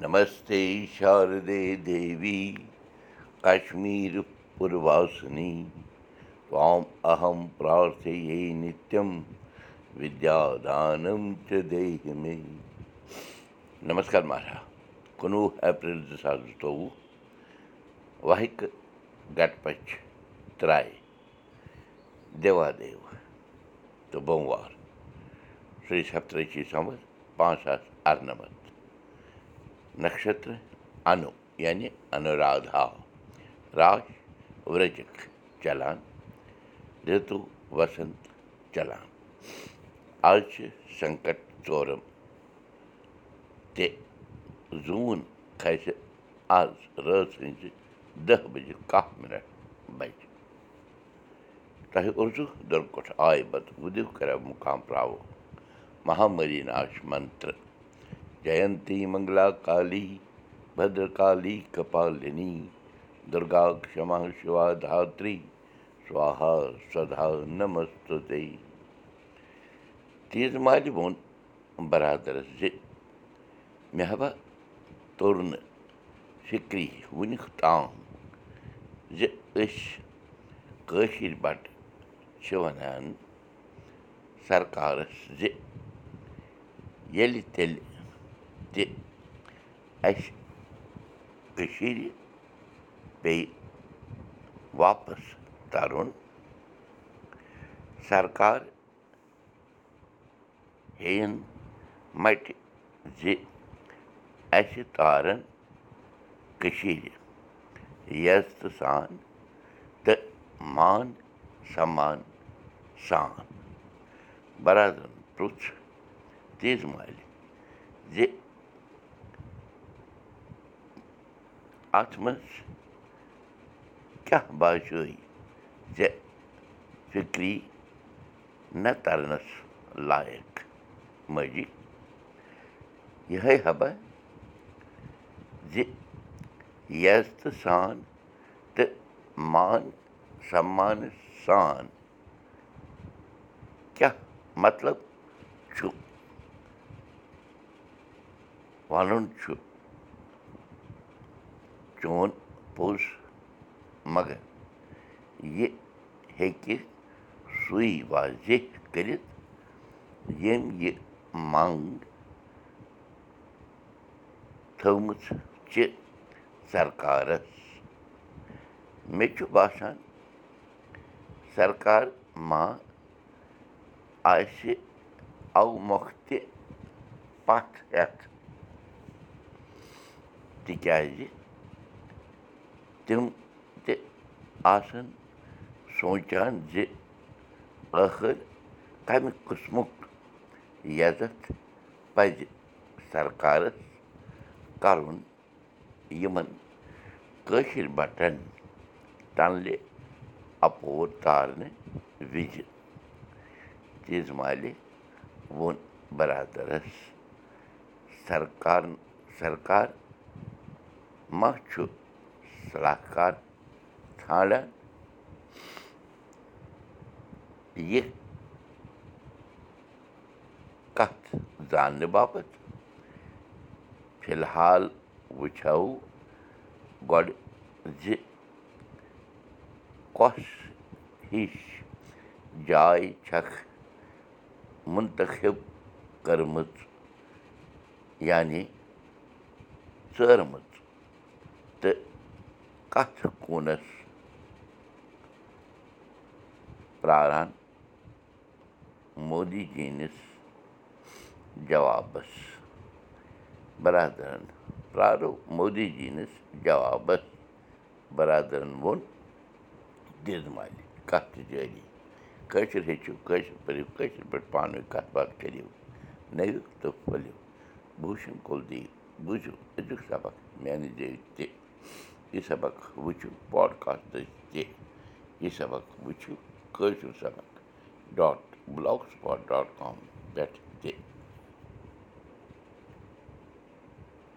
نمس دیٖشمیٖسنیہ نتمدانے مے نمس مہراج کُنوُہ ایپرٛل زٕ ساس زٕتووُہ واہِک گٹ پرا دید تہٕ بمموار شیٚے سپترشِی سَم پانٛژھ आठ اَرن سمر پانٛژھ ساس اَرنَمَتھ نَشتر اَنو یعنی اَنوٗرادھا راش ورجک چلان رِتُو وسنت چلان آز چھِ سنکٹ ژورم تہِ زوٗن کھسہِ آز رٲژ ہٕنٛزِ دہ بجے کاہ مِنٹ بجہِ تۄہہِ اُردو درکٹھ آے بتہٕ وُدِو کَرو منتر جینتی منگلا کالی بدرکالی کپالنی دُرگا کما شِوا دھتری سوہا سدا نمست تیٖژ مالہِ ووٚن برادرس زِ مےٚ ہا توٚر نہٕ فِکری وُنیُک تام زِ أسۍ کٲشِر بَٹہٕ چھِ وَنان سرکارَس زِ ییٚلہِ تیٚلہِ اَسہِ کٔشیٖرِ پیٚیہِ واپَس تَرُن سرکار ہیٚیِن مَٹہِ زِ اَسہِ تارَن کٔشیٖرِ عزتہٕ سان تہٕ مان سمان سان برادرَن پرٛژھ تیز مالہِ زِ اَتھ منٛز کیٛاہ باسیٚوے ژےٚ فِکری نہ تَرنَس لایق ماجی یِہے حبہ زِ عزتہٕ سان تہٕ مان سمانہٕ سان کیٛاہ مطلب چھُ وَنُن چھُ چون پوٚز مگر یہِ ہیٚکہِ سُے واضح کٔرِتھ ییٚمۍ یہِ منٛگ تھٲومٕژ چھِ سرکارَس مےٚ چھُ باسان سرکار ما آسہِ اَوٕ مۄکھٕ تہِ پَتھ ہٮ۪تھ تِکیٛازِ تِم تہِ آسَن سونٛچان زِ ٲخٕر کَمہِ قٕسمُک عزت پَزِ سرکارَس کَرُن یِمَن کٲشِر بَٹَن تَنلہِ اَپور تارنہٕ وِزِ تیٖژ مالہِ ووٚن بَرادَرَس سرکار سرکار ما چھُ ژھانٛڈان یہِ کَتھ زاننہٕ باپَتھ فِلحال وٕچھو گۄڈٕ زِ کۄس ہِش جاے چھکھ مُنتخب کٔرمٕژ یعنی ژٲرمٕژ تہٕ کَتھ کوٗنَس پرٛاران مودی جِنِس جوابَس بَرادَرَن پرٛارو مودی جِنِس جوابَس بَرادَرَن ووٚن دِژ مالہِ کَتھ تہِ جٲری کٲشِر ہیٚچھِو کٲشِر پٔرِو کٲشِر پٲٹھۍ پانہٕ ؤنۍ کَتھ باتھ کٔرِو نٔوِو تہٕ پھٔلِو بوٗشن کُل یہِ سبق وٕچھِو پاڈکاسٹٕچ تہِ یہِ سبق وٕچھِو کٲشِر سبق dot blogspot dot com پٮ۪ٹھ